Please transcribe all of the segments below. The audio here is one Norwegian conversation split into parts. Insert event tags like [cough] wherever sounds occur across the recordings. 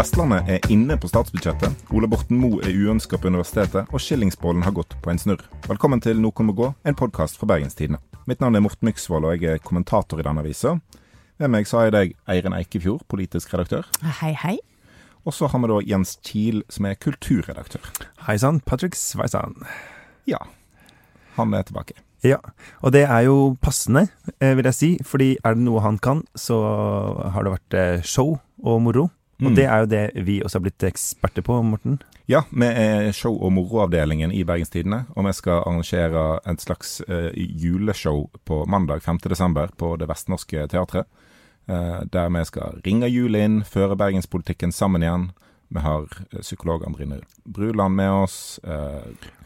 Vestlandet er inne på statsbudsjettet, Ola Borten Moe er uønska på universitetet, og skillingsbollen har gått på en snurr. Velkommen til Noe må gå, en podkast fra Bergenstidene. Mitt navn er Morten Myksvold, og jeg er kommentator i denne avisa. Ved meg så har jeg deg, Eirin Eikefjord, politisk redaktør. Hei, hei. Og så har vi da Jens Kiel, som er kulturredaktør. Hei sann, Patrick Sveisan. Ja, han er tilbake. Ja, og det er jo passende, eh, vil jeg si. Fordi er det noe han kan, så har det vært eh, show og moro. Og Mm. det er jo det vi også har blitt eksperter på, Morten. Ja, vi er show- og moroavdelingen i Bergenstidene, og vi skal arrangere et slags uh, juleshow på mandag 5. desember på Det Vestnorske Teatret. Uh, der vi skal ringe julen inn, føre bergenspolitikken sammen igjen. Vi har eh, psykolog Andrine Bruland med oss.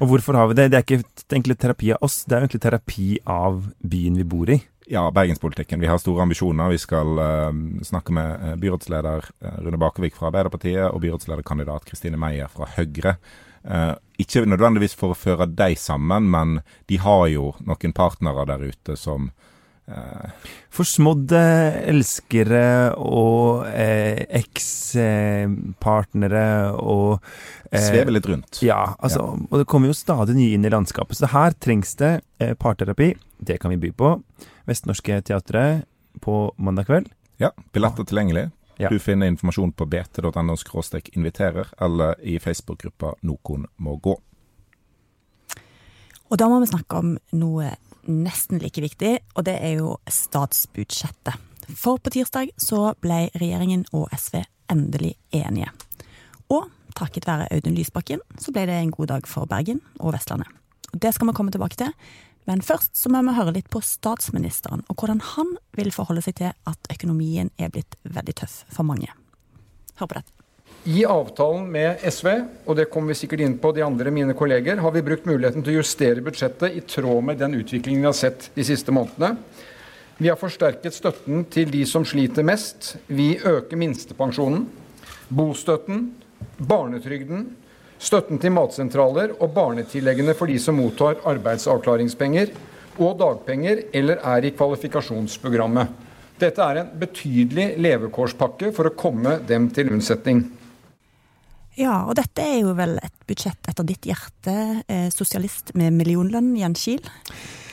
Og hvorfor har vi det? Det er ikke egentlig terapi av oss, det er egentlig terapi av byen vi bor i. ja, bergenspolitikken. Vi har store ambisjoner. Vi skal uh, snakke med eh, byrådsleder eh, Rune Bakevik fra Arbeiderpartiet og byrådslederkandidat Kristine Meyer fra Høyre. Uh, ikke nødvendigvis for å føre de sammen, men de har jo noen partnere der ute som uh, Forsmådde elskere og eh, ekspartnere og eh, svever litt rundt. Ja, altså, og det kommer jo stadig nye inn i landskapet. Så her trengs det eh, parterapi. Det kan vi by på. Vestnorske Teatret på mandag kveld. Ja, Billetter tilgjengelig. Ja. Du finner informasjon på bt.no inviterer, eller i Facebook-gruppa Nokon må gå. Og da må vi snakke om noe nesten like viktig, og det er jo statsbudsjettet. For på tirsdag så ble regjeringen og SV endelig enige. Og takket være Audun Lysbakken så ble det en god dag for Bergen og Vestlandet. Og Det skal vi komme tilbake til, men først så må vi høre litt på statsministeren, og hvordan han vil forholde seg til at økonomien er blitt veldig tøff for mange. Hør på dette. I avtalen med SV, og det kommer vi sikkert inn på de andre mine kolleger, har vi brukt muligheten til å justere budsjettet i tråd med den utviklingen vi har sett de siste månedene. Vi har forsterket støtten til de som sliter mest. Vi øker minstepensjonen, bostøtten, barnetrygden, støtten til matsentraler og barnetilleggene for de som mottar arbeidsavklaringspenger og dagpenger eller er i kvalifikasjonsprogrammet. Dette er en betydelig levekårspakke for å komme dem til unnsetning. Ja, og dette er jo vel et budsjett etter ditt hjerte, eh, sosialist med millionlønn, Jens Kiel.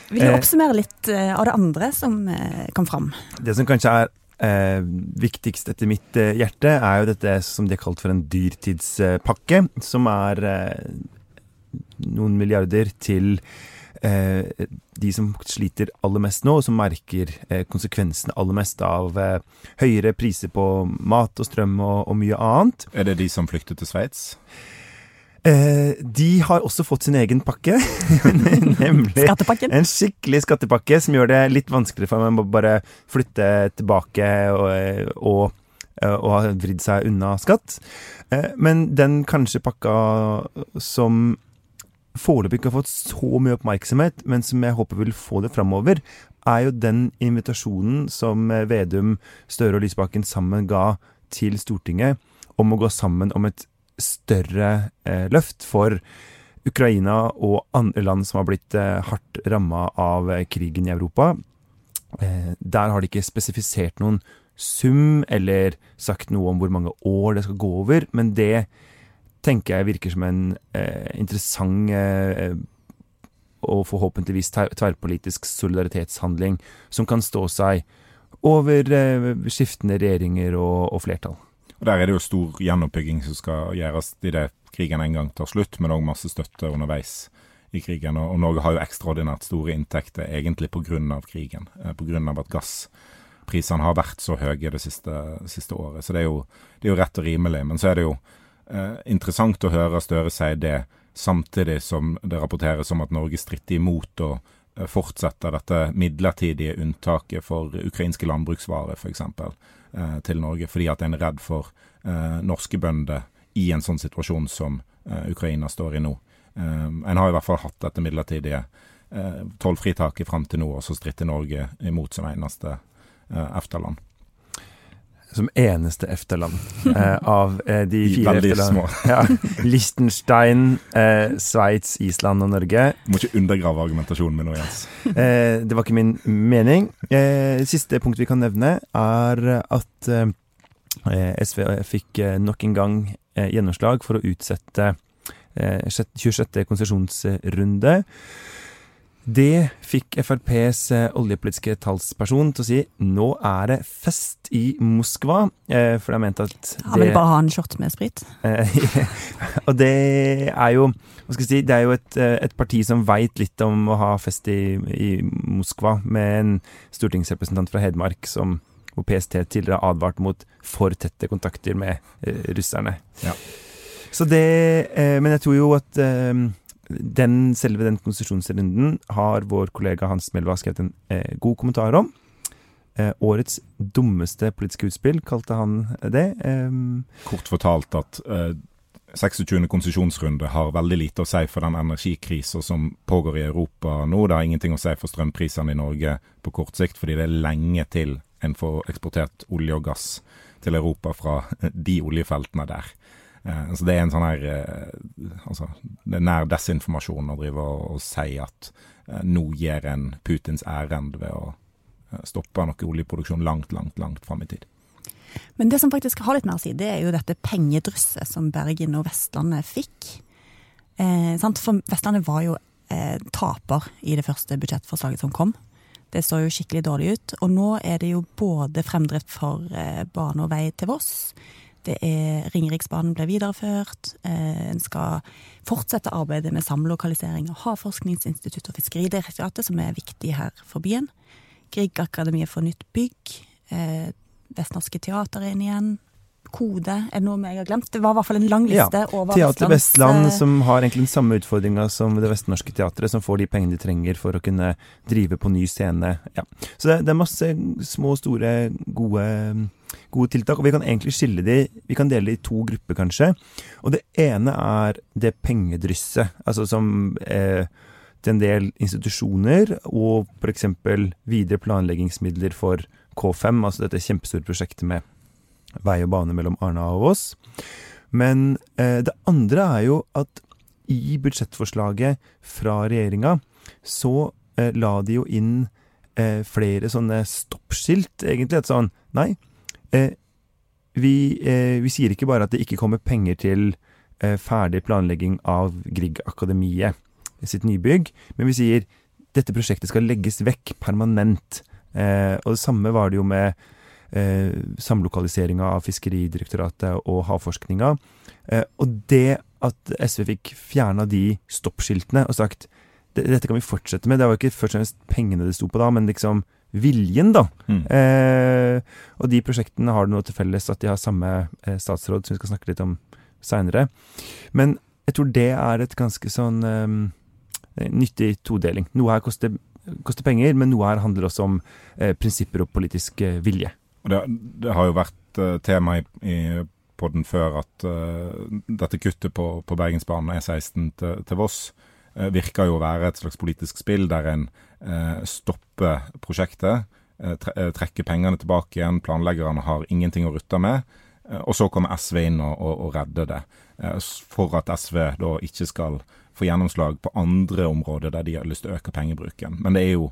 Vil du Eh. oppsummere litt eh, av det andre som eh, kom fram? Det som kanskje er eh, viktigst etter mitt eh, hjerte, er jo dette som de har kalt for en dyrtidspakke, som er eh, noen milliarder til eh, de som sliter aller mest nå, og som merker eh, konsekvensene aller mest av eh, høyere priser på mat og strøm og, og mye annet. Er det de som flykter til Sveits? Eh, de har også fått sin egen pakke, [laughs] nemlig Skattepakken? En skikkelig skattepakke som gjør det litt vanskeligere for meg å bare flytte tilbake og, og, og ha vridd seg unna skatt. Eh, Men den kanskje pakka som foreløpig ikke har fått så mye oppmerksomhet, men som jeg håper vil få det framover, er jo den invitasjonen som eh, Vedum, Støre og Lysbakken sammen ga til Stortinget om å gå sammen om et større eh, løft for Ukraina og andre land som har blitt eh, hardt ramma av eh, krigen i Europa. Der har de ikke spesifisert noen sum eller sagt noe om hvor mange år det skal gå over, men det tenker jeg virker som en eh, interessant eh, og forhåpentligvis tverrpolitisk solidaritetshandling som kan stå seg over skiftende regjeringer og, og flertall. Og Der er det jo stor gjenoppbygging som skal gjøres idet krigen en gang tar slutt, men òg masse støtte underveis i krigen. Og Norge har jo ekstraordinært store inntekter egentlig pga. krigen, eh, pga. at gassprisene har vært så høye det siste, siste året. Så det er, jo, det er jo rett og rimelig. Men så er det jo eh, interessant å høre Støre si det samtidig som det rapporteres om at Norge stritter imot å eh, fortsette dette midlertidige unntaket for ukrainske landbruksvarer, f.eks til Norge, fordi at en er redd for eh, norske bønder i en sånn situasjon som eh, Ukraina står i nå. Eh, en har i hvert fall hatt dette midlertidige eh, tollfritaket fram til nå, og så stritter Norge imot som eneste eh, EFTA-land. Som eneste EFTA-land [laughs] eh, av eh, de fire EFTA-landene. [laughs] Ja. Liechtenstein, eh, Sveits, Island og Norge. Du må ikke undergrave argumentasjonen min nå, Jens. [laughs] Eh, det var ikke min mening. Eh, siste punkt vi kan nevne, er at eh, SV fikk eh, nok en gang eh, gjennomslag for å utsette 26. konsesjonsrunde. Det fikk FrPs oljepolitiske talsperson til å si nå er det fest i Moskva, for de mente at det Han ville bare ha en shot med sprit? [laughs] og det er jo hva skal jeg si, det er jo et, et parti som veit litt om å ha fest i, i Moskva, med en stortingsrepresentant fra Hedmark som hvor PST tidligere har advart mot for tette kontakter med eh, russerne. Ja. Så det eh, Men jeg tror jo at eh, den, selve den konsesjonsrunden har vår kollega Hans Melva skrevet en eh, god kommentar om. Eh, årets dummeste politiske utspill, kalte han det. Eh, Kort fortalt at 26. konsesjonsrunde har veldig lite å si for den energikrisa som pågår i Europa nå. Det har ingenting å si for strømprisene i Norge på kort sikt, fordi det er lenge til en får eksportert olje og gass til Europa fra [laughs] de oljefeltene der. Eh, så det er en sånn her eh, altså, Det er nær desinformasjon å drive og, og si at eh, nå gir en Putins ærend ved å stoppe noe oljeproduksjon langt, langt, langt fram i tid. Men det som faktisk har litt mer å si, det er jo dette pengedrysset som Bergen og Vestlandet fikk. Eh, For Vestlandet var jo eh, taper i det første budsjettforslaget som kom. Det så jo skikkelig dårlig ut. Og nå er det jo både fremdrift for eh, bane og vei til Voss. Det er Ringeriksbanen ble videreført. Eh, en skal fortsette arbeidet med samlokalisering av Havforskningsinstituttet og Fiskeridirektoratet, som er viktig her for byen. Griegakademiet får nytt bygg. Eh, Vestnorske Teater er inn igjen kode? Er det noe jeg har glemt? Det var i hvert fall en lang liste ja, over Teater Vestland, Vestland, som har egentlig den samme utfordringa som Det Vestnorske Teatret, som får de pengene de trenger for å kunne drive på ny scene. Ja. Så det, det, er masse små, store, gode, gode tiltak, og vi kan egentlig skille de Vi kan dele de i to grupper, kanskje. Og det ene er det pengedrysset, altså som eh, til en del institusjoner, og f.eks. videre planleggingsmidler for K5, altså dette kjempestore prosjektet med vei og bane mellom Arna og oss. Men eh, det andre er jo at i budsjettforslaget fra regjeringa så eh, la de jo inn eh, flere sånne stoppskilt, egentlig. Et sånn Nei, eh, vi, eh, vi, sier ikke bare at det ikke kommer penger til eh, ferdig planlegging av Grieg-akademiet sitt nybygg, men vi sier dette prosjektet skal legges vekk permanent. og det samme var det jo med eh, samlokaliseringa av Fiskeridirektoratet og havforskninga. Eh, og det at SV fikk fjerna de stoppskiltene og sagt dette kan vi fortsette med, det var ikke først og fremst pengene det sto på da, men liksom viljen, da. Mm. Eh, og de prosjektene har det noe til felles at de har samme eh, statsråd, som vi skal snakke litt om seinere. Men jeg tror det er et ganske sånn eh, nyttig todeling. Noe her koster, koster, penger, men noe her handler også om eh, prinsipper og politisk eh, vilje. Det, det, har jo vært uh, tema i, i podden før at uh, dette kuttet på, på Bergensbanen E16 til, til Voss uh, virker jo å være et slags politisk spill der en stopper prosjektet, tre, trekker pengene tilbake igjen, planleggerne har ingenting å rutte med. Og så kommer SV inn og, og, og redder det, for at SV da ikke skal få gjennomslag på andre områder der de har lyst til å øke pengebruken. Men det er jo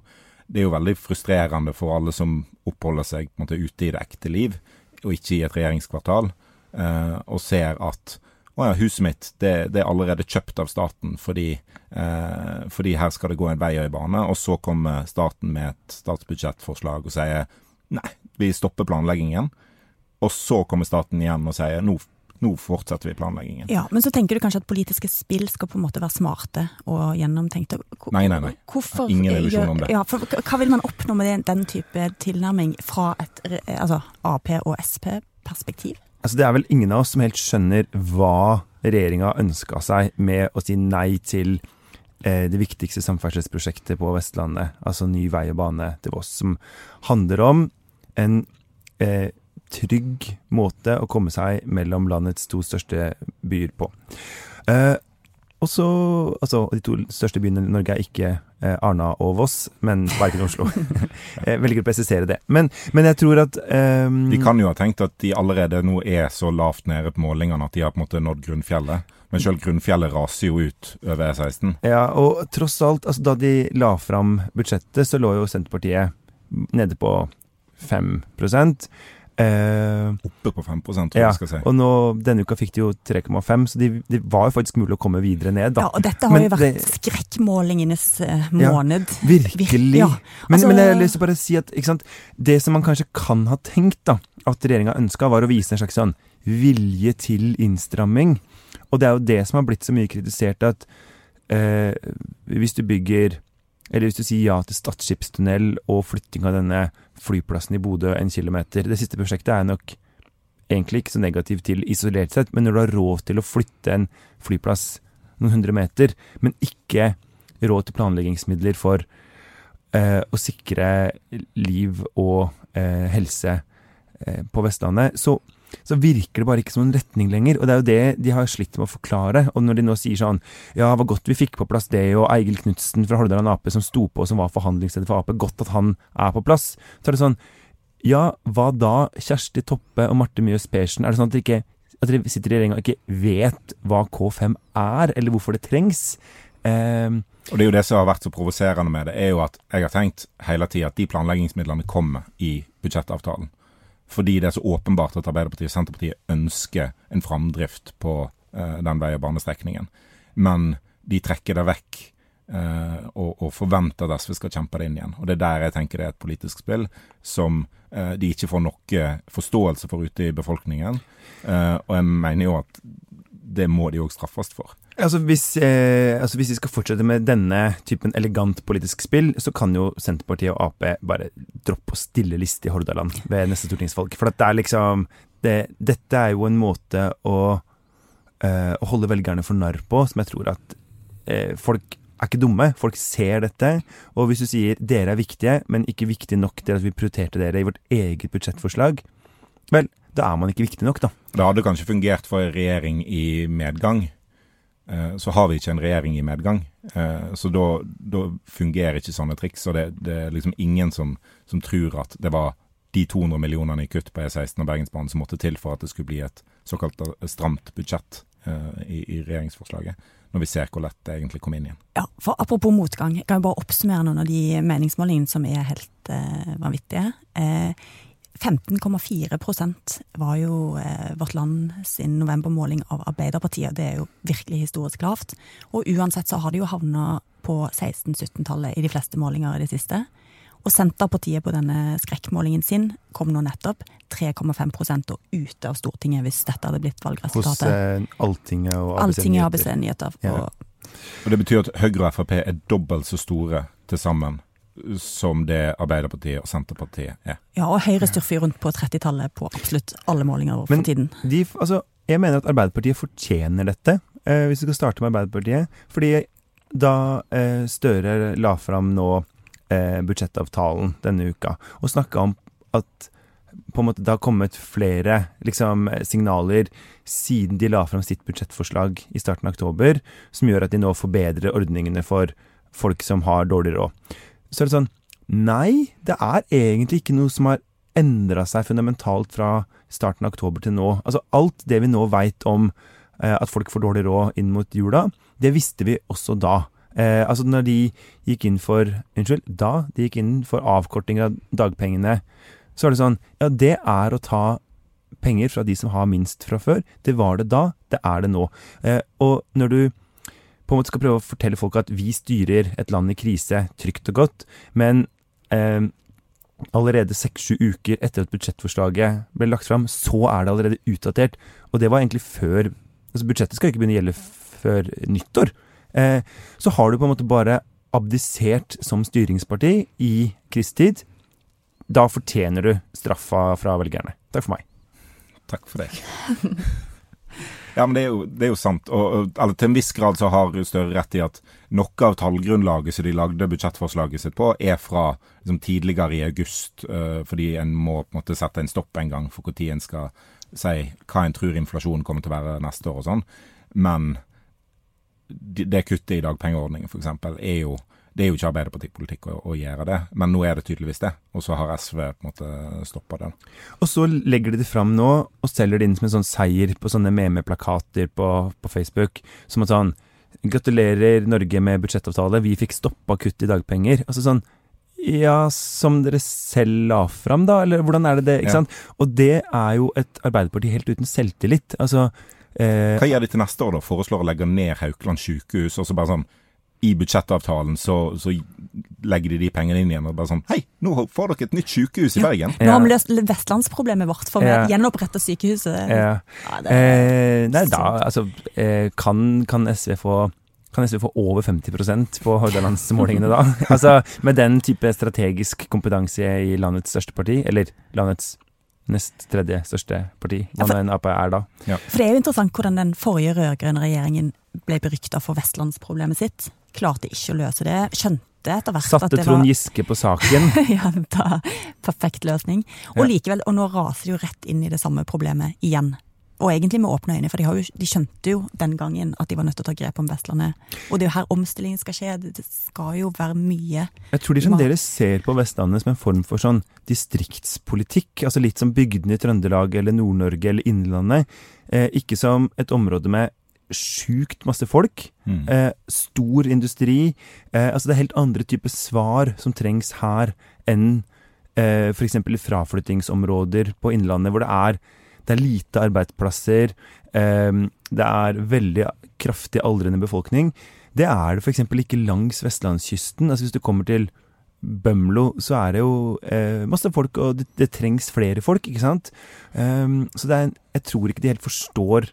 det er jo veldig frustrerende for alle som oppholder seg måte ute i det ekte liv, og ikke i et regjeringskvartal, eh, og ser at å ja, huset mitt det, det, er allerede kjøpt av staten fordi, eh, fordi, her skal det gå en vei og en bane. Og så kommer staten med et statsbudsjettforslag og sier nei, vi stopper planleggingen. Og så kommer staten igjen og sier nå nå fortsetter vi planleggingen. Ja, Men så tenker du kanskje at politiske spill skal på en måte være smarte og gjennomtenkte? Nei, nei, nei. Hvorfor, Ingen illusjon om det. Ja, for, hva vil man oppnå med den type tilnærming fra et altså, Ap- og Sp-perspektiv? Altså, det er vel ingen av oss som helt skjønner hva regjeringa ønska seg med å si nei til eh, det viktigste samferdselsprosjektet på Vestlandet, altså ny vei og bane til Voss, som handler om en eh, trygg måte å komme seg mellom landets to største byer på. Eh, og så, altså, De to største byene i Norge er ikke eh, Arna og Voss, men verken Oslo. jeg [laughs] velger å presisere det. Men, men jeg tror at eh, De kan jo ha tenkt at de allerede nå er så lavt nede på målingene at de har på en måte nådd grunnfjellet. Men selv grunnfjellet raser jo ut over E16. Ja, og tross alt, altså da de la fram budsjettet, så lå jo Senterpartiet nede på 5 Eh, Oppe på 5 tror ja, jeg skal si. og nå, denne uka fikk de jo 3,5, så de, det var jo faktisk mulig å komme videre ned, da. Ja, og dette har Men jo vært det- skrekkmålingenes eh, Ja, måned. Virkelig. Ja, men, altså- men jeg har lyst til å bare si at ikke sant, det som man kanskje kan ha tenkt da, at regjeringa ønska, var å vise en slags sånn vilje til innstramming. Og det er jo det som har blitt så mye kritisert, at eh, hvis du bygger Eller hvis du sier ja til Stad skipstunnel og flytting av denne flyplassen i Bodø en kilometer. Det siste prosjektet er nok egentlig ikke så negativt til isolert sett, men når du har råd til å flytte en flyplass noen hundre meter, men ikke råd til planleggingsmidler for eh, å sikre liv og eh, helse eh, på Vestlandet, så, så virker det bare ikke som en retning lenger. Og det er jo det de har slitt med å forklare. Og når de nå sier sånn Ja, hva godt vi fikk på plass det, og Eigil Knutsen fra Hordaland Ap som sto på, som var forhandlingsleder for Ap, godt at han er på plass. Så er det sånn Ja, hva da, Kjersti Toppe og Marte Mjøs Persen? Er det sånn at de, ikke at de sitter i regjeringa og ikke vet hva K5 er, eller hvorfor det trengs? Um, Og det er jo det som har vært så provoserende med det, er jo at jeg har tenkt hele tida at de planleggingsmidlene kommer i budsjettavtalen. Fordi det er så åpenbart at Arbeiderpartiet og Senterpartiet ønsker en framdrift på eh, den vei- og banestrekningen. Men de trekker det vekk eh, og, og forventer at SV skal kjempe det inn igjen. Og Det er der jeg tenker det er et politisk spill som eh, de ikke får noe forståelse for ute i befolkningen. Eh, og jeg mener jo at det må de òg straffes for. Altså hvis, eh, altså hvis vi skal fortsette med denne typen elegant politisk spill, så kan jo Senterpartiet og Ap bare droppe å stille liste i Hordaland ved neste stortingsvalg. For det er liksom det, Dette er jo en måte å, eh, å holde velgerne for narr på, som jeg tror at eh, folk er ikke dumme. Folk ser dette. Og hvis du sier dere er viktige, men ikke viktige nok til at vi prioriterte dere i vårt eget budsjettforslag, vel, da er man ikke viktig nok, da. Det hadde kanskje fungert for en regjering i medgang. Eh, Så har vi ikke en regjering i medgang. Eh, Så da, da fungerer ikke sånne triks. Og det, det er liksom ingen som, som tror at det var de 200 millionene i kutt på E16 og Bergensbanen som måtte til for at det skulle bli et såkalt stramt budsjett eh, i, i regjeringsforslaget. Når vi ser hvor lett det egentlig kom inn igjen. Ja, for Apropos motgang, kan jo bare oppsummere noen av de meningsmålingene som er helt eh, vanvittige. Eh, 15,4% var jo eh, Vårt Land sin novembermåling av Arbeiderpartiet. Det er jo virkelig historisk lavt. Og uansett så har de jo havna på 16-17-tallet i de fleste målinger i det siste. Og Senterpartiet på denne skrekkmålingen sin kom nå nettopp 3,5 og ute av Stortinget hvis dette hadde blitt Hos valgresultatet. eh, Alltinget og ABC Alltinget. ABC Nyheter. Ja. Og Og Det betyr at Høyre og Frp er dobbelt så store til sammen som det Arbeiderpartiet og Senterpartiet er. Ja, og Høyre styrfer rundt på 30-tallet på absolutt alle målinger Men- for tiden. De, altså, jeg mener at Arbeiderpartiet fortjener dette, eh, hvis vi skal starte med Arbeiderpartiet. Fordi da eh, Støre la fram nå eh, budsjettavtalen denne uka, og snakka om at på en måte det har kommet flere liksom, signaler siden de la fram sitt budsjettforslag i starten av oktober, som gjør at de nå forbedrer ordningene for folk som har dårlig råd. Så er det sånn Nei, det er egentlig ikke noe som har endra seg fundamentalt fra starten av oktober til nå. Altså alt det vi nå veit om eh, at folk får dårlig råd inn mot jula, det visste vi også da. Eh, altså når de gikk inn for Unnskyld, da de gikk inn for avkorting av dagpengene, så er det sånn Ja, det er å ta penger fra de som har minst fra før. Det var det da, det er det nå. Eh, og når du på en måte skal prøve å fortelle folk at vi styrer et land i krise trygt og godt, men eh, allerede seks-sju uker etter at budsjettforslaget ble lagt fram, så er det allerede utdatert. Og det var egentlig før altså Budsjettet skal ikke begynne å gjelde før nyttår. Eh, så har du på en måte bare abdisert som styringsparti i krisetid. Da fortjener du straffa fra velgerne. Takk for meg. Takk for deg. [laughs] Ja, men det er jo, det er jo sant. Og, og, til en viss grad så har Støre rett i at noe av tallgrunnlaget som de lagde budsjettforslaget sitt på, er fra liksom, tidligere i august. uh, fordi en må på en måte sette en stopp en gang for når en skal si hva en tror inflasjonen kommer til å være neste år og sånn. Men det kuttet i dagpengeordningen f.eks. er jo det er jo ikke Arbeiderpartipolitikk å, å gjøre det, men nå er det tydeligvis det. Og så har SV på en måte stoppa det. Og så legger de det fram nå, og selger det inn som en sånn seier på sånne memeplakater på, på Facebook. Som at sånn Gratulerer Norge med budsjettavtale, vi fikk stoppa kutt i dagpenger. Altså sånn Ja, som dere selv la fram, da? Eller hvordan er det det? Ikke Ja. sant? Og det er jo et Arbeiderparti helt uten selvtillit. Altså eh, Hva gjør de til neste år, da? Foreslår å legge ned Haukeland sykehus, og så bare sånn i budsjettavtalen så, så legger de de pengene inn igjen og bare sånn Hei, nå får dere et nytt sykehus i Ja. Bergen. Nå har vi løst vestlandsproblemet vårt, for vi Ja. gjenoppretter sykehuset. ja. Ja, det, Eh, nei, da altså eh, kan, kan SV få kan SV få over 50% på Hordalandsmålingene da? [laughs] altså Med den type strategisk kompetanse i landets største parti, eller landets nest tredje største parti, hva nå enn Ap er da. For det er jo interessant hvordan den forrige rød-grønne regjeringen ble berykta for vestlandsproblemet sitt. Klarte ikke å løse det. Skjønte etter hvert at Satte det Trond var Giske på saken. [laughs] ja, da, perfekt løsning. Og Ja. likevel, og nå raser de jo rett inn i det samme problemet igjen. Og egentlig med åpne øyne, for de, har jo, de skjønte jo den gangen at de var nødt til å ta grep om Vestlandet. Og det er jo her omstillingen skal skje. Det det skal jo være mye Jeg tror de fremdeles ser på Vestlandet som en form for sånn distriktspolitikk. Altså litt som bygdene i Trøndelag eller Nord-Norge eller Innlandet. Eh, ikke som et område med sjukt masse folk. Mm. Eh, stor industri. Eh, altså det er helt andre typer svar som trengs her enn eh, f.eks. i fraflyttingsområder på Innlandet, hvor det er, det er lite arbeidsplasser. Eh, det er veldig kraftig aldrende befolkning. Det er det f.eks. ikke langs vestlandskysten. Altså Hvis du kommer til Bømlo, så er det jo eh, masse folk, og det, det trengs flere folk, ikke sant? Um, så det er, jeg tror ikke de helt forstår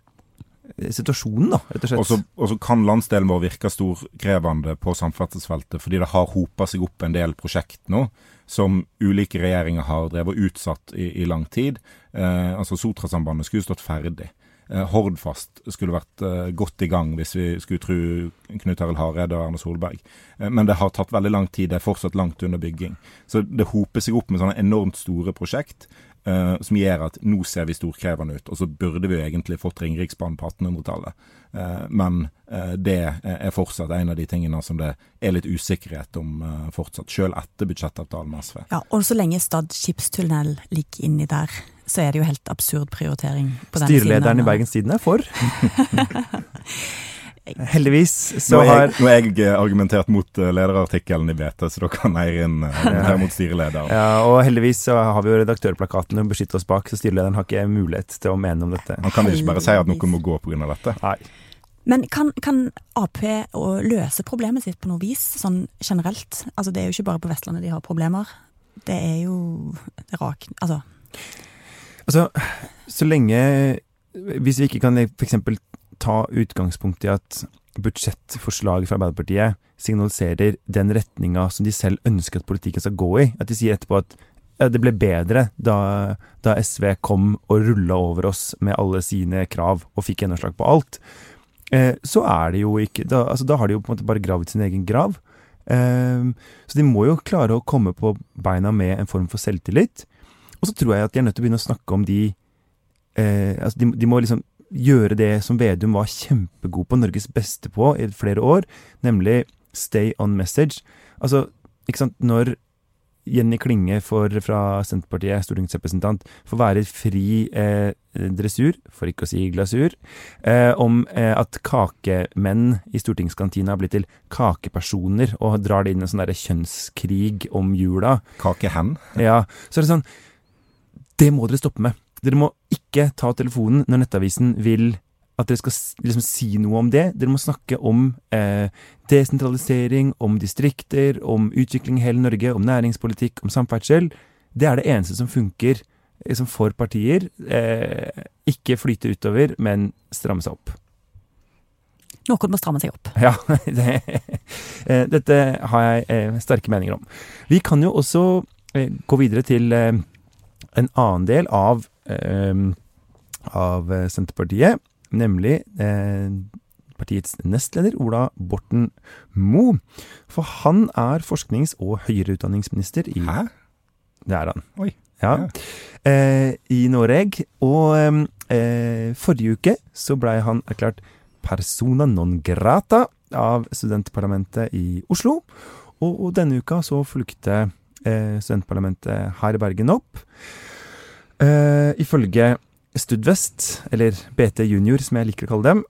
situasjonen, da, rett og slett. Og så- kan landsdelen vår virke storkrevende på samferdselsfeltet, fordi det har hopa seg opp en del prosjekt nå som ulike regjeringer har drevet utsatt i, i lang tid. Eh, altså Sotrasambandet skulle stått ferdig. Eh, Hordfast skulle vært eh, godt i gang hvis vi skulle tro Knut Arild Hareide og Erna Solberg. Eh, men det har tatt veldig lang tid. Det er fortsatt langt under bygging. Så det hoper seg opp med sånne enormt store prosjekt eh, som gjør at nå ser vi storkrevende ut. Og så burde vi jo egentlig fått Ringeriksbanen på 1800-tallet. Uh, men uh, det er fortsatt en av de tingene som det er litt usikkerhet om eh, fortsatt, selv etter budsjettavtalen med SV. Ja, og så lenge Stad skipstunnel ligger inni der, så er det jo helt absurd prioritering. på den siden Styrelederen i Bergens Tidende er for. [laughs] Heldigvis så Nå har jeg, nå har jeg eh, argumentert mot eh, lederartikkelen i BT, så da kan Eirin uh, argumentere [laughs] mot styrelederen. ja, Og heldigvis så har vi jo redaktørplakaten å beskytte oss bak, så styrelederen har ikke mulighet til å mene om dette. Man kan ikke bare si at noen må gå pga. dette. Nei. Men kan, kan Ap løse problemet sitt på noe vis, sånn generelt? Altså Det er jo ikke bare på Vestlandet de har problemer. Det er jo det rak... Altså, Altså, så lenge Hvis vi ikke kan f.eks. ta utgangspunkt i at budsjettforslaget fra Arbeiderpartiet signaliserer den retninga som de selv ønsker at politikken skal gå i, at de sier etterpå at ja, det ble bedre da, da SV kom og rulla over oss med alle sine krav og fikk gjennomslag på alt, eh, så er det jo ikke da, altså, da har de jo på en måte bare gravd sin egen grav. Eh, så de må jo klare å komme på beina med en form for selvtillit. Og så tror jeg at de er nødt til å begynne å snakke om de eh, altså de, de må liksom gjøre det som Vedum var kjempegod på, Norges beste på, i flere år, nemlig stay on message. Altså, ikke sant, når Jenny Klinge for, fra Senterpartiet, stortingsrepresentant, får være fri eh, dressur, for ikke å si glasur, eh, om eh, at kakemenn i stortingskantina har blitt til kakepersoner, og drar det inn en sånn derre kjønnskrig om jula. Kakehen. Ja, så er det sånn Det må dere stoppe med. Dere må ikke ta telefonen når Nettavisen vil at dere skal liksom si noe om det. Dere må snakke om eh, desentralisering, om distrikter, om utvikling i hele Norge, om næringspolitikk, om samferdsel. Det er det eneste som funker liksom for partier. Eh, ikke flyte utover, men stramme seg opp. noen må stramme seg opp. Ja, [laughs] det, eh, dette har jeg eh, sterke meninger om. Vi kan jo også eh, gå videre til eh, en annen del av, eh, av eh, Senterpartiet, nemlig eh, partiets nestleder Ola Borten Moe. For han er forsknings- og høyere utdanningsminister i Hæ? Det er han. Oi. Ja. Ja. Eh, I Norge. Og eh, forrige uke så blei han erklært persona non grata av studentparlamentet i Oslo. Og, og denne uka så fulgte eh, studentparlamentet her i Bergen opp. Eh, ifølge Studvest, eller BT Junior som jeg liker å kalle dem,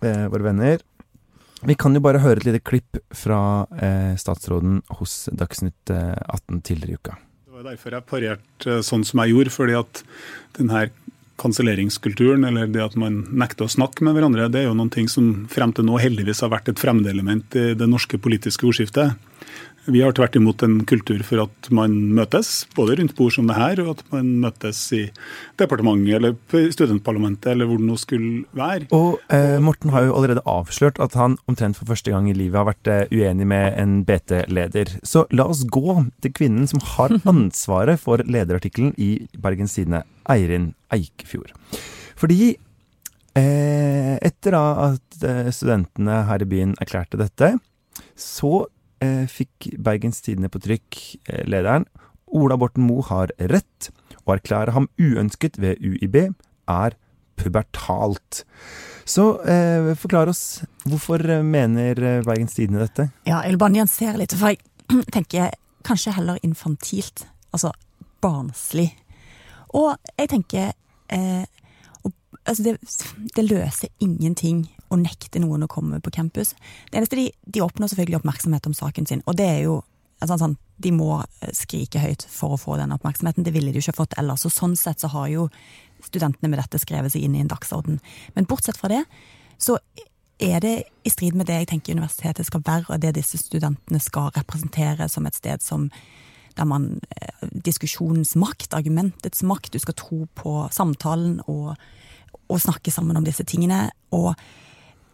uh, våre venner, Vi kan jo bare høre et lite klipp fra uh, statsråden hos Dagsnytt 18 tidligere i uka. Det var derfor jeg parerte sånn som jeg gjorde, fordi at denne kanselleringskulturen, eller det at man nekter å snakke med hverandre, det er jo noen ting som frem til nå heldigvis har vært et fremmedelement i det norske politiske ordskiftet. Vi har tvert imot en kultur for at man møtes, både rundt bord som det her, og at man møtes i departementet eller studentparlamentet eller hvor det nå skulle være. Og eh, Morten har jo allerede avslørt at han omtrent for første gang i livet har vært eh, uenig med en BT-leder. Så la oss gå til kvinnen som har [laughs] ansvaret for lederartikkelen i Bergens Tidende, Eirin Eikefjord. Fordi eh, etter at eh, studentene her i byen erklærte dette, så eh, fikk Bergens Tidende på trykk eh, lederen. Ola Borten Moe har rett. Å erklære ham uønsket ved UiB er pubertalt. Så eh, forklar oss, hvorfor mener eh, Bergens Tidende dette? Ja, jeg vil bare nyansere litt, for jeg [clears throat] tenker kanskje heller infantilt. Altså barnslig. Og jeg tenker eh, altså det, det, løser ingenting å nekte noen å komme på campus. Det eneste de, de oppnår selvfølgelig oppmerksomhet om saken sin, og det er jo altså, sånn, De må eh, skrike høyt for å få den oppmerksomheten. Det ville de jo ikke fått ellers. Så sånn sett så har jo studentene med dette skrevet seg inn i en dagsorden. Men bortsett fra det, så er det i strid med det jeg tenker universitetet skal være, og det disse studentene skal representere som et sted som der man eh, Diskusjonens makt, argumentets makt. Du skal tro på samtalen og å snakke sammen om disse tingene. Og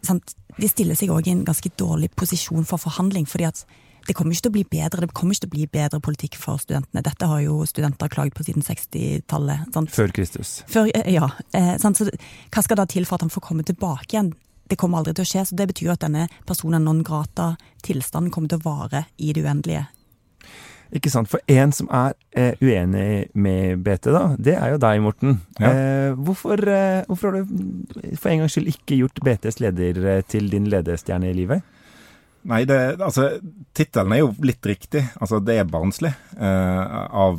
sant, de stiller seg òg i en ganske dårlig posisjon for forhandling. fordi at det kommer ikke til å bli bedre det kommer ikke til å bli bedre politikk for studentene. Dette har jo studenter klagd på siden 60-tallet. Før Kristus. Før, eh, ja. Eh, så hva skal da til for at han får komme tilbake igjen? Det kommer aldri til å skje, så det betyr at denne personen non grata-tilstanden kommer til å vare i det uendelige ikke sant. For en som er eh, uenig med BT, da, det er jo deg, Morten. Ja. Eh, hvorfor, eh, hvorfor, har du for en gangs skyld ikke gjort BTs leder eh, til din ledestjerne i livet? Nei, det, altså, tittelen er jo litt riktig. Altså, det er barnslig eh, av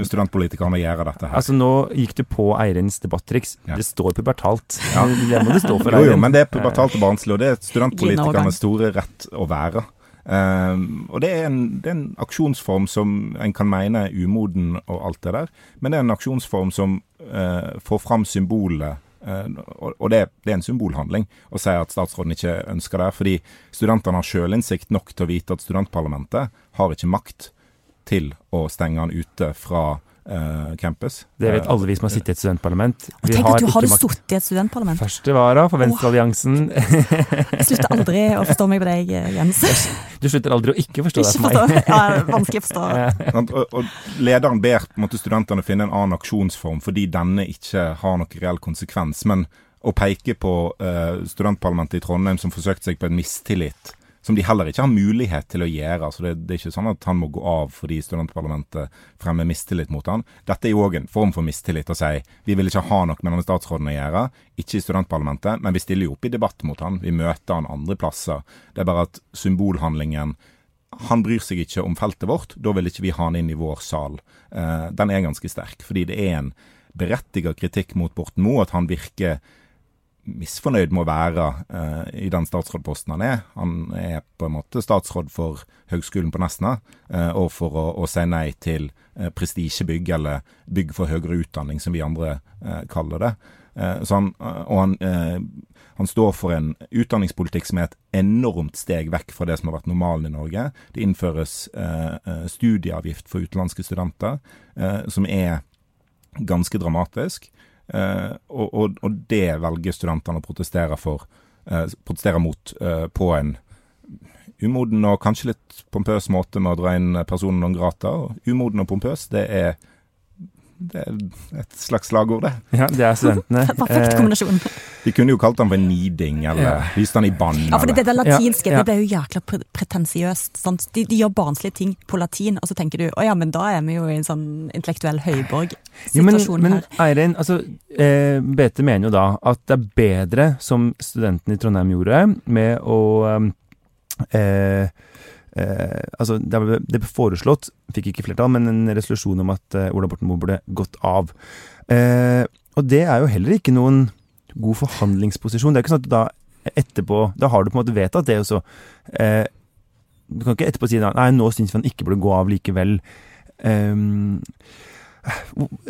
studentpolitikerne å gjøre dette her. Altså, nå gikk du på Eirins debattriks. Ja. Det står pubertalt. Ja. Det må det stå for Eirin. Jo, jo, men det er pubertalt og barnslig, og det er studentpolitikernes store rett å være. Um, og det er, en, det er, en, aksjonsform som en kan mene er umoden og alt det der, men det er en aksjonsform som uh, får fram symbolet. Uh, og det, det, er en symbolhandling å si at statsråden ikke ønsker det. Fordi studentene har sjølinnsikt nok til å vite at studentparlamentet har ikke makt til å stenge han ute fra uh, campus. Det vet alle vi som har sittet i et studentparlament. Vi Tenk at du hadde sittet i et studentparlament. Første vara for Venstrealliansen. [laughs] Jeg slutter aldri å forstå meg på deg, Jens. [laughs] Du slutter aldri å ikke forstå deg for meg. Ja, vanskelig å forstå. [laughs] og, og, lederen ber på en måte studentene finne en annen aksjonsform fordi denne ikke har noen reell konsekvens. Men å peke på uh, studentparlamentet i Trondheim som forsøkte seg på en mistillit som de heller ikke har mulighet til å gjøre. altså det, det, er ikke sånn at han må gå av fordi studentparlamentet fremmer mistillit mot han. Dette er jo òg en form for mistillit å si vi vil ikke ha noe med denne statsråden å gjøre. Ikke i studentparlamentet, men vi stiller jo opp i debatt mot han. Vi møter han andre plasser. Det er bare at symbolhandlingen han bryr seg ikke om feltet vårt, da vil ikke vi ha han inn i vår sal. Eh, den er ganske sterk, fordi det er en berettiget kritikk mot Borten Moe at han virker misfornøyd med å være uh, i den statsrådposten han er. Han er på en måte statsråd for Høgskolen på Nesna, uh, og for å, å, si nei til uh, prestisjebygg, eller bygg for høyere utdanning, som vi andre kaller det. Han, og han, han, står for en utdanningspolitikk som er et enormt steg vekk fra det som har vært normalen i Norge. Det innføres studieavgift for utenlandske studenter, som er ganske dramatisk. Uh, og, og, og, det velger studentene å protestere for, uh, protestere mot uh, på en umoden og kanskje litt pompøs måte med å dra inn personen non grata. Umoden og pompøs, det er det er et slags slagord, det. Ja, det er studentene. [laughs] Perfekt kombinasjon. De kunne jo kalt han for niding, eller ja. vist han i bann. Ja, for det det latinske, ja, ja. det ble jo jækla pretensiøst. De, de, gjør barnslige ting på latin, og så tenker du å ja, men da er vi jo i en sånn intellektuell høyborg-situasjon her. Men Eirin, altså, eh, BT mener jo da at det er bedre, som studentene i Trondheim gjorde, med å eh, eh, altså det, ble, det ble foreslått, fikk ikke flertall, men en resolusjon om at eh, Ola Borten Moe burde gått av. Eh, og det er jo heller ikke noen god forhandlingsposisjon. Det er ikke sånn at da etterpå Da har du på en måte vedtatt det, og så eh, Du kan ikke etterpå si nei, nå syns vi han ikke burde gå av likevel. Um,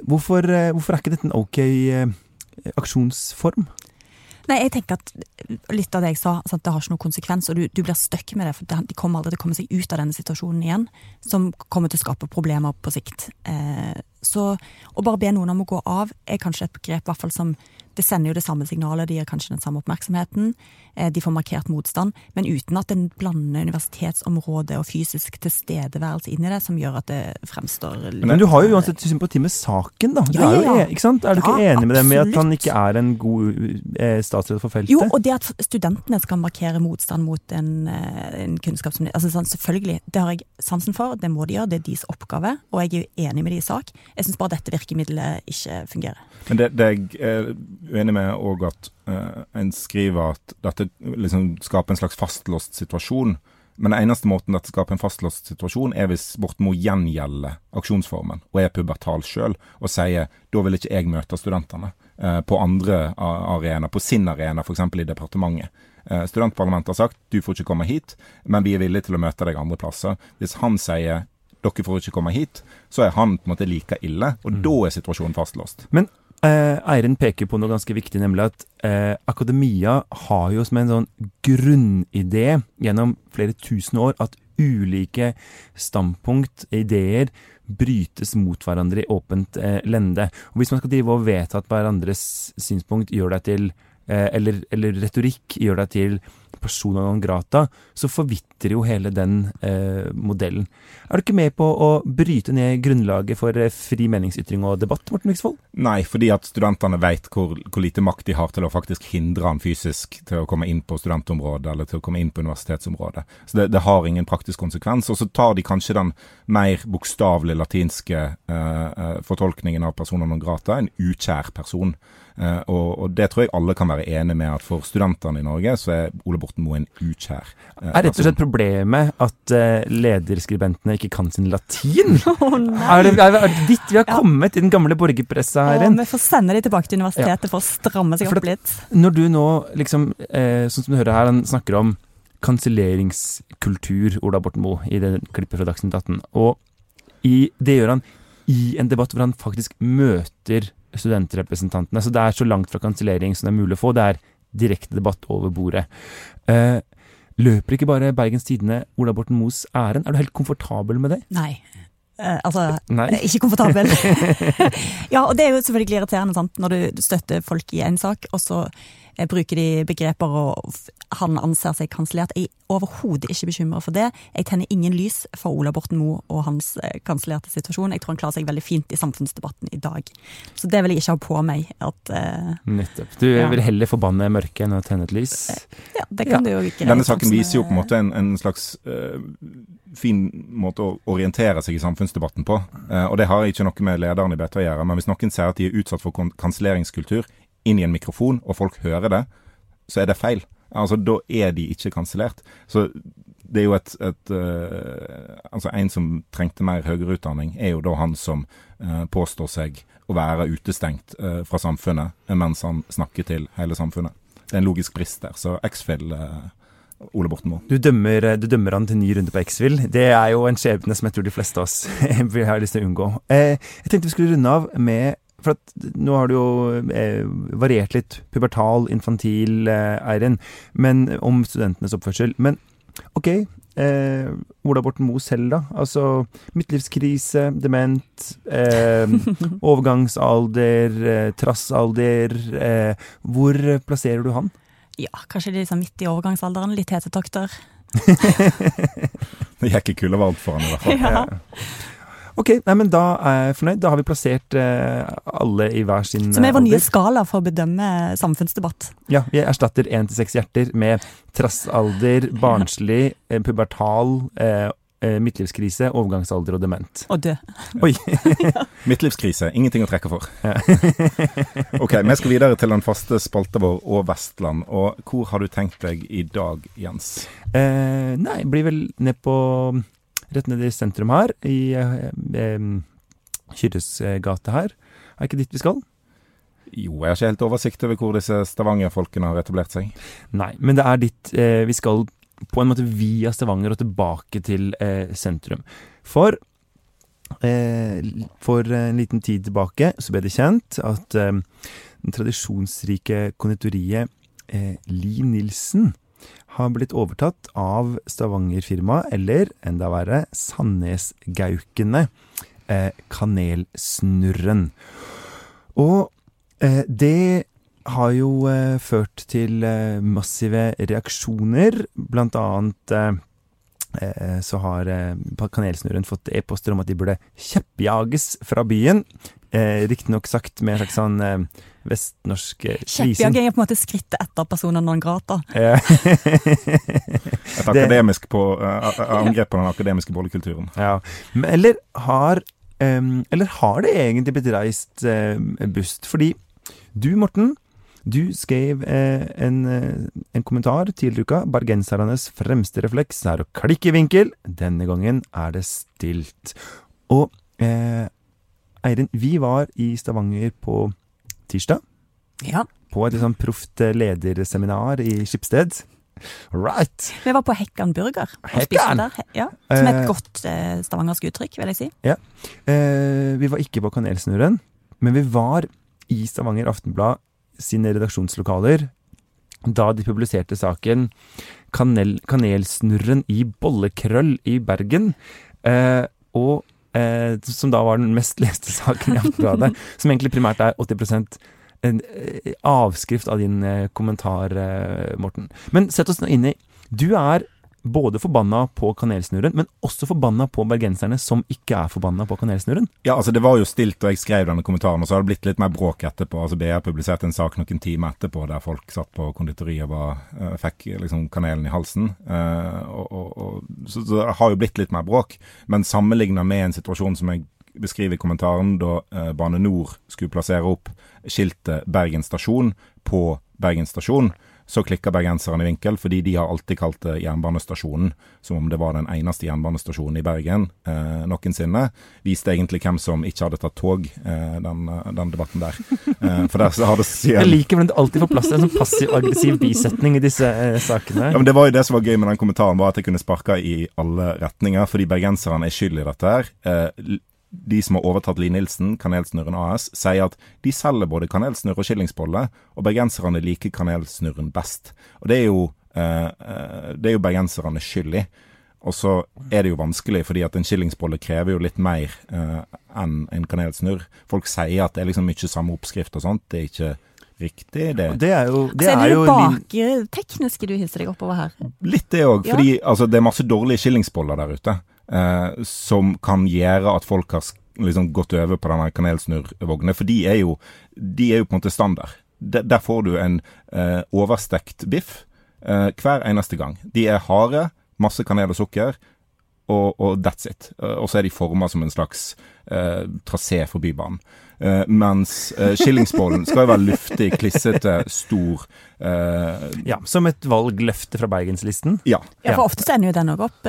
hvorfor, eh, hvorfor, er ikke dette en ok eh, aksjonsform? Nei, jeg tenker at litt av det jeg sa, at det har ikke noen konsekvens, og du, du blir stuck med det. For de kommer aldri til å komme seg ut av denne situasjonen igjen, som kommer til å skape problemer på sikt. Eh, så å bare be noen om å gå av er kanskje et begrep hvert fall som det sender jo det samme signalet, det gir kanskje den samme oppmerksomheten. Eh, de får markert motstand, men uten at en blander universitetsområdet og fysisk tilstedeværelse inn i det, som gjør at det fremstår litt Men du har jo uansett sympati med saken, da. Ja, ja, ja. Er, ikke sant? Er du ikke ja, enig med dem i at han ikke er en god eh, statsråd for feltet? Jo, og det at studentene skal markere motstand mot en, eh, en kunnskap som altså, sånn, Selvfølgelig, det har jeg sansen for, det må de gjøre, det er deres oppgave, og jeg er jo enig med de i sak. Jeg syns bare dette virkemidlet ikke fungerer. Men det, det er uenig med òg at uh, en skriver at dette liksom skaper en slags fastlåst situasjon. Men den eneste måten dette skaper en fastlåst situasjon, er hvis Borten gjengjelder aksjonsformen og er pubertal sjøl og sier da vil ikke jeg møte studentene uh, på andre arenaer, på sin arena, f.eks. i departementet. Uh, studentparlamentet har sagt du får ikke komme hit, men vi er villige til å møte deg andre plasser. Hvis han sier dere får ikke komme hit, så er han på en måte like ille. Og mm. da er situasjonen fastlåst. Men eh, Eiren peker på noe ganske viktig, nemlig at eh, akademia har jo som en sånn grunnidé gjennom flere tusen år at ulike standpunkt, ideer, brytes mot hverandre i åpent eh, lende. Og Hvis man skal drive og vedta at hverandres synspunkt gjør deg til eh, eller, eller retorikk gjør deg til persona non grata, så forvitrer jo hele den eh, modellen. Er du ikke med på å bryte ned grunnlaget for eh, fri meningsytring og debatt, Morten Viksvold? Nei, fordi at studentene vet hvor, hvor, lite makt de har til å faktisk hindre han fysisk til å komme inn på studentområdet eller til å komme inn på universitetsområdet. Så det, det har ingen praktisk konsekvens. Og så tar de kanskje den mer bokstavelig latinske eh, eh fortolkningen av persona non grata, en ukjær person. Uh, og, og, det tror jeg alle kan være enig med, at for studentene i Norge så er Ole Borten Moe en ukjær. Uh, er rett og slett problemet at uh, lederskribentene ikke kan sin latin? [laughs] Oh, er, det, er, er det ditt vi har ja. kommet i den gamle borgerpressa her? Oh, vi får sende de tilbake til universitetet ja. for å stramme seg opp litt. Når du nå, liksom, sånn som du hører her, han snakker om kanselleringskultur, Ola Borten Moe, i det klippet fra Dagsnytt 18. Og i, det gjør han i en debatt hvor han faktisk møter studentrepresentantene. Så det er så langt fra kansellering som det er mulig å få. Det er direkte debatt over bordet. Eh, løper ikke bare Bergens Tidende Ola Borten Moes æren? Er du helt komfortabel med det? Nei. Eh, altså, Nei. [laughs] ikke komfortabel. [laughs] ja, og det er jo selvfølgelig irriterende sant? når du støtter folk i en sak, og så bruker de begreper og han anser seg kansellert. Jeg er overhodet ikke bekymra for det. Jeg tenner ingen lys for Ola Borten Moe og hans eh, kansellerte situasjon. Jeg tror han klarer seg veldig fint i samfunnsdebatten i dag. Så det vil jeg ikke ha på meg. At, uh, Nettopp. Du ja. vil heller forbanne mørket enn å tenne et lys? Ja, det kan ja. du jo ikke. Denne saken viser jo på en måte en, en slags uh, fin måte å orientere seg i samfunnsdebatten på. Uh, og det har ikke noe med lederen i bete å gjøre. Men hvis noen sier at de er utsatt for kanselleringskultur, inn i en mikrofon, og folk hører det, så er det feil. Altså, Da er de ikke kansellert. Så det er jo et, et uh, Altså, en som trengte mer høyere utdanning, er jo da han som uh, påstår seg å være utestengt uh, fra samfunnet, mens han snakker til hele samfunnet. Det er en logisk brist der. Så X-Fill Ole Borten Moe. Du du dømmer, han til ny runde på X-Fill. Det er jo en skjebne som jeg tror de fleste av oss [laughs] vil ha lyst til å unngå. jeg tenkte vi skulle runde av med for at nå har du jo eh, variert litt pubertal, infantil eh, Eirin, men om studentenes oppførsel. Men OK, eh, Ola Borten Moe selv, da? Altså midtlivskrise, dement, eh, [laughs] overgangsalder, eh, trassalder. Eh, hvor plasserer du han? Ja, kanskje liksom midt i overgangsalderen. Litt hetetokter. [laughs] [laughs] det gikk ikke kulde varmt for han i hvert fall. Ja. Ok, nei, men da er jeg fornøyd. Da har vi plassert eh, alle i hver sin Som er vår nye skala for å bedømme samfunnsdebatt. Ja, vi erstatter én til seks hjerter med trassalder, [laughs] barnslig, eh, pubertal, eh, eh, midtlivskrise, overgangsalder og dement. Og død. [laughs] Oi. [laughs] Midtlivskrise, ingenting å trekke for. ok, vi skal videre til den faste spalta vår og Vestland. Og hvor har du tenkt deg i dag, Jens? Eh, nei, blir vel ned på rett nede i sentrum her, i eh, Kyrres gate her. Er ikke dit vi skal? Jo, jeg har ikke helt oversikt over hvor disse Stavanger-folkene har etablert seg. Nei, men det er dit eh, vi skal på en måte via Stavanger og tilbake til eh, sentrum. For eh, for en liten tid tilbake så ble det kjent at den tradisjonsrike konditoriet eh, Li Nilsen har blitt overtatt av Stavanger-firmaet, eller enda verre, Sandnesgaukene. eh, Kanelsnurren. Og eh, det har jo eh, ført til eh, massive reaksjoner, blant annet eh, eh, så har Kanelsnurren fått e-poster om at de burde kjeppjages fra byen. Eh, Riktignok sagt med en slags sånn eh, krisen. Kjeppjaging er på en måte skrittet etter personer non grata. [laughs] Et akademisk på, uh, angrep på den akademiske bollekulturen. ja. Eller har um, Eller har det egentlig blitt reist eh, bust? Fordi du, Morten, du skrev eh, en, eh, en kommentar tidligere i uka. Bergensernes fremste refleks er å klikke i vinkel. Denne gangen er det stilt. Og eh, Eirin, vi var i Stavanger på tirsdag. Ja. På et sånn proft eh, lederseminar i Skipsted. Right! Vi var på Hekkan burger. Hekkan? Ja, som er Eh. et godt eh, stavangersk uttrykk, vil jeg si. Eh, vi var ikke på Kanelsnurren, men vi var i Stavanger Aftenblad sine redaksjonslokaler da de publiserte saken Kanel, 'Kanelsnurren i bollekrøll i Bergen'. Eh, og eh, som da var den mest [laughs] leste saken i Aftenbladet, [laughs] som egentlig primært er 80 en eh, avskrift av din eh, kommentar, eh, Morten. Men sett oss nå inn i Du er både forbanna på Kanelsnurren, men også forbanna på bergenserne som ikke er forbanna på Kanelsnurren. Ja, altså Det var jo stilt, og jeg skrev denne kommentaren, og så har det blitt litt mer bråk etterpå. altså BR publiserte en sak noen timer etterpå der folk satt på konditoriet og var, eh, fikk liksom kanelen i halsen. Eh, og, og, og, så, så det har jo blitt litt mer bråk. Men sammenligna med en situasjon som jeg beskriver i kommentaren, da eh, Bane NOR skulle plassere opp skiltet Bergen stasjon på Bergen stasjon, så klikker bergenserne i vinkel, fordi de har alltid kalt det jernbanestasjonen, som om det var den eneste jernbanestasjonen i Bergen eh, noensinne. Viste egentlig hvem som ikke hadde tatt tog, eh, den, den debatten der. Eh, for der så har det Jeg liker hvordan det alltid får plass til en sånn passiv-aggressiv bisetning i disse eh, sakene. ja, men Det var jo det som var gøy med den kommentaren, var at jeg kunne sparka i alle retninger. Fordi bergenserne er skyld i dette her. Eh, de som har overtatt Li Nilsen, Kanelsnurren AS, sier at de selger både kanelsnurr og skillingsbolle, og bergenserne liker kanelsnurren best. Og det er jo, eh, eh, det er jo bergenserne skyld i. Og så er det jo vanskelig, fordi at en skillingsbolle krever jo litt mer eh, enn en kanelsnurr. Folk sier at det er liksom mye samme oppskrift og sånt. Det er ikke riktig. Det Det er jo, det så er er det jo baktekniske du hisser deg oppover her. Litt det òg, Ja. fordi altså, det er masse dårlige skillingsboller der ute. Eh, som kan gjøre at folk har liksom gått over på denne kanelsnurrvognen. For de er, jo, de er jo på en måte standard. Der, der får du en eh, overstekt biff eh, hver eneste gang. De er harde, masse kanel og sukker, og, og that's it. Eh, og så er de forma som en slags eh, trasé for Bybanen. Eh, mens eh, skillingsbollen skal jo være luftig, klissete, stor. Uh, Ja, som et valgløfte fra Bergenslisten. ja. Ja, for ofte ender jo den òg opp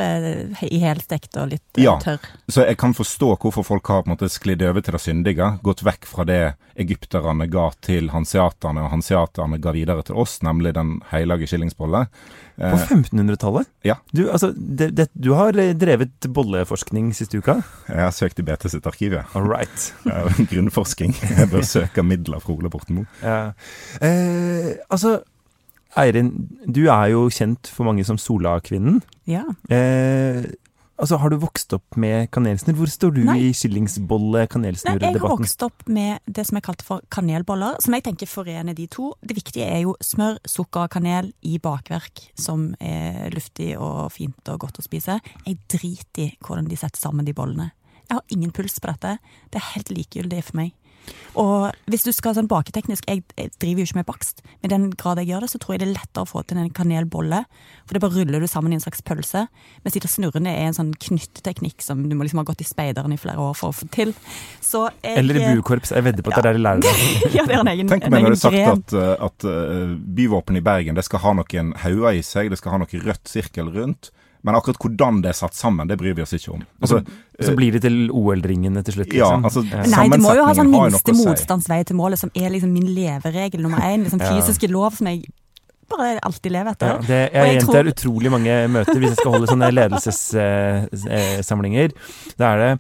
i helstekt og litt Ja. tørr. Så jeg kan forstå hvorfor folk har på en måte sklidd over til det syndige, gått vekk fra det egypterne ga til hanseaterne, og hanseaterne ga videre til oss, nemlig den hellige skillingsbolle. På 1500-tallet? ja. Du, altså, det, det, du har drevet bolleforskning siste uka? Jeg har søkt i BT sitt arkiv, ja. All right. [laughs] Ja, Grunnforsking. [laughs] Jeg bør søke midler fra Ole Borten Moe. Ja. Eh, altså, Eirin, du er jo kjent for mange som Sola-kvinnen. Ja. Eh, altså, har du vokst opp med kanelsnurr? Hvor står du Nei. i Nei, jeg har skillingsbolle-kanelsnurr-debatten? vokst opp med det som jeg kalte for kanelboller, som jeg tenker forener de to. Det viktige er jo smør, sukker og kanel i bakverk, som er luftig og fint og godt å spise. Jeg driter i hvordan de setter sammen de bollene. Jeg har ingen puls på dette. Det er helt likegyldig for meg. Og hvis du skal sånn baketeknisk, jeg, jeg driver jo ikke med bakst, men i den grad jeg gjør det, så tror jeg det er lettere å få til en kanelbolle, for det bare ruller du sammen i en slags pølse, mens de der snurrene er en sånn knytteteknikk som du må liksom ha gått i speideren i flere år for å få til. Så jeg, Eller i buekorps. Jeg vedder på at det er der de lærer det. [laughs] ja, det er en egen, Tenk om jeg hadde sagt at, uh, at uh, byvåpenet i Bergen det skal ha noen hauger i seg, det skal ha noe rødt sirkel rundt. Men akkurat hvordan det er satt sammen, det bryr vi oss ikke om. Altså, Så blir det til OL-ringene til slutt, ja, liksom. altså, Ja. Nei, det må jo ha sånn minste motstandsvei til målet, som er liksom min leveregel nummer én. Liksom Ja. fysiske lov som jeg bare alltid lever Ja, etter. det, jeg jeg tror- utrolig mange møter hvis jeg skal holde sånne ledelsessamlinger. [laughs] Da er det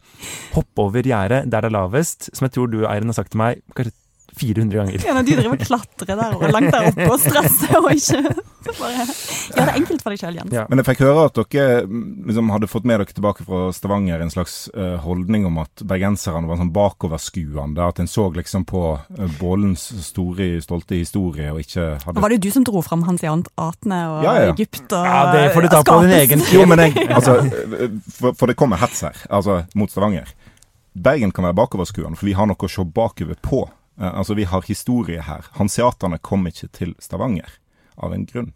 hopp over gjerdet der det er lavest, som jeg tror du Eiren, har sagt til meg kanskje 400 ganger. Ja, når du driver og klatrer der og langt der oppe og stresser og ikke [laughs] bare Gjør det enkelt for deg sjøl, Jens. Ja. Men jeg fikk høre at dere liksom, hadde fått med dere tilbake fra Stavanger en slags uh, holdning om at bergenserne var sånn bakoverskuende. At en så liksom på uh, Bålens store, stolte historie og ikke Og hadde var det jo du som dro fram hansiatene og Ja, ja, ja. Egypt og Ja, det får du ta på din egen Jo, men jeg, [laughs] altså, eh, for, for det kommer hets her, altså mot Stavanger. Bergen kan være bakoverskuende, for vi har noe å se bakover på. Eh, altså, vi har historie her. Hanseaterne kom ikke til Stavanger av en grunn.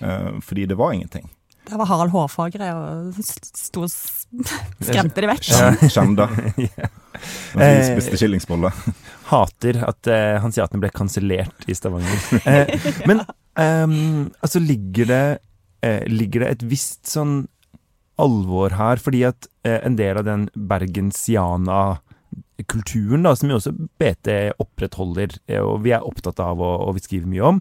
Eh, fordi det var ingenting. Der var Harald Hårfagre og sto og [laughs] skremte de vekk. Mens [laughs] vi Eh, spiste skillingsbolle. [laughs] Hater at uh, hanseatene ble kansellert i Stavanger. uh, men um, altså ligger det, uh, ligger det et visst sånn alvor her, fordi at en del av den bergensiana-kulturen, da, som jo også BT opprettholder, eh, og vi er opptatt av og, og vi skriver mye om,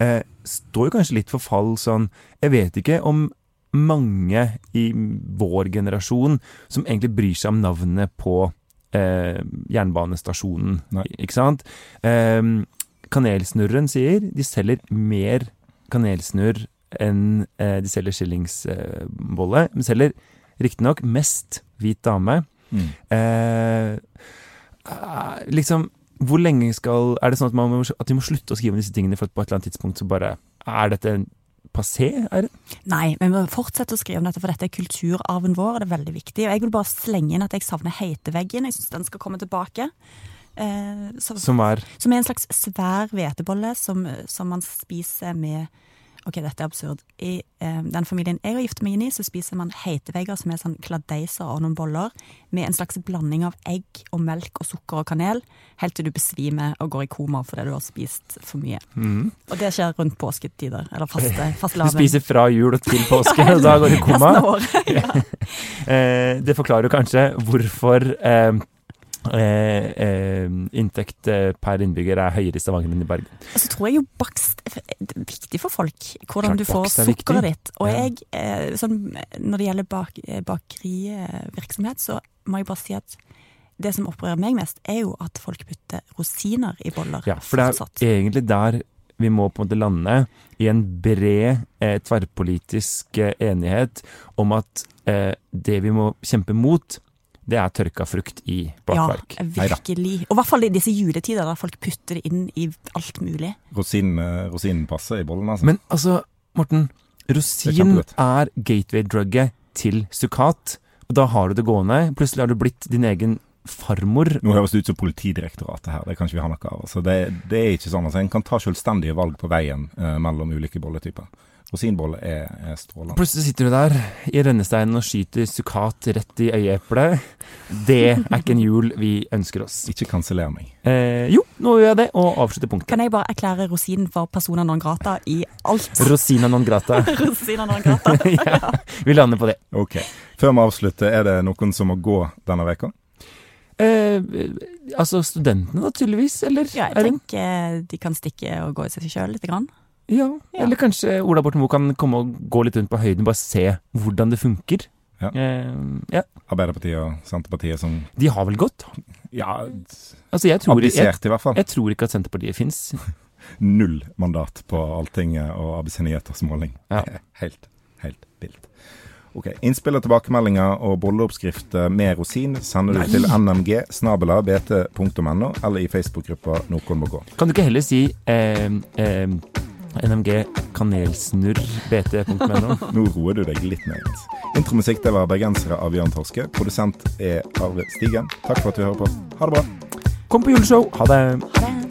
eh, står jo kanskje litt for fall sånn Jeg vet ikke om mange i vår generasjon som egentlig bryr seg om navnet på eh, jernbanestasjonen, Nei. ikke sant? Eh, kanelsnurren sier de selger mer kanelsnurr enn eh, de selger skillingsbolle. De selger riktignok mest hvit dame. Mm. Eh, eh, liksom, hvor lenge skal Er det sånn at, man må, at vi må slutte å skrive om disse tingene, for at på et eller annet tidspunkt så bare Er dette en passé? Er det? Nei, vi må fortsette å skrive om dette, for dette er kulturarven vår, og det er veldig viktig. Og jeg vil bare slenge inn at jeg savner heiteveggen. Jeg syns den skal komme tilbake. Eh, så, Som er som er en slags svær hvetebolle som, som man spiser med Ok, dette er absurd. I eh, den familien jeg har giftet meg inn i, så spiser man heitevegger som er sånn kladeiser og noen boller, med en slags blanding av egg og melk og sukker og kanel, helt til du besvimer og går i koma fordi du har spist for mye. Og det skjer rundt påsketider, eller faste, [laughs] Du spiser fra jul til [laughs] påske, og da går du i koma. Snår, [laughs] ja. Eh, det forklarer jo kanskje hvorfor eh, eh, eh, inntekt eh, per innbygger er høyere i Stavanger enn i Bergen. Så tror jeg jo bakst er viktig for folk, hvordan Klart du får er sukkeret ditt. Og Ja. jeg, eh, sånn, når det gjelder bak, eh, bakerivirksomhet, så må jeg bare si at det som opprører meg mest, er jo at folk putter rosiner i boller. Ja, for det fortsatt. er egentlig der vi må på en måte lande, i en bred tverrpolitisk enighet om at eh, det vi må kjempe mot, det er tørka frukt i bakverk. Ja, virkelig. Og i hvert fall i disse juletider, der folk putter det inn i alt mulig. Rosinen, eh, rosinen passer i bollen, altså. Men altså, Morten, rosin er, er gateway-drugget til sukkat. Og da har du det gående. Plutselig har du blitt din egen farmor. Nå høres det ut som Politidirektoratet her, det kan ikke vi ha noe av. Altså, det, det er ikke sånn. Altså, en kan ta selvstendige valg på veien eh, mellom ulike bolletyper. Rosinbolle er, er strålende. Plutselig sitter du der i rennesteinen og skyter sukkat rett i øyeeplet. Det er ikke en jul vi ønsker oss. Ikke kanseller meg. Eh, jo, nå gjør jeg det, og avslutter punktet. Kan jeg bare erklære rosinen for persona non grata i alt? [laughs] Rosina non grata. [laughs] Rosina non grata. [laughs] ja, vi lander på det. Ok. Før vi avslutter, er det noen som må gå denne veka? Eh, altså studentene, da, tydeligvis? Eller? Ja, jeg tenker de kan stikke og gå i seg sjøl lite grann. Ja. Ja. Eller kanskje Ola Borten Moe kan komme og gå litt rundt på høyden og bare se hvordan det funker. Ja. Eh, ja. Arbeiderpartiet og Senterpartiet som De har vel gått? ja, Altså, jeg tror, abdisert i hvert fall. jeg tror ikke at Senterpartiet fins. [laughs] Null mandat på Alltinget og ABC Nyheters måling. Ja. [laughs] Helt, helt vilt. Ok, Innspill og tilbakemeldinger og bolleoppskrifter med rosin sender du til nmg snabela bt.no eller i Facebook-gruppa Noen må gå. Kan du ikke heller si eh, eh, NMG kanelsnurr bt.no? [laughs] Nå roer du deg litt ned. Intromusikk det var 'Bergensere' av Jørn Torske. Produsent er Arve Stigen. Takk for at du hører på. Ha det bra. Kom på juleshow! Ha det! Ha det.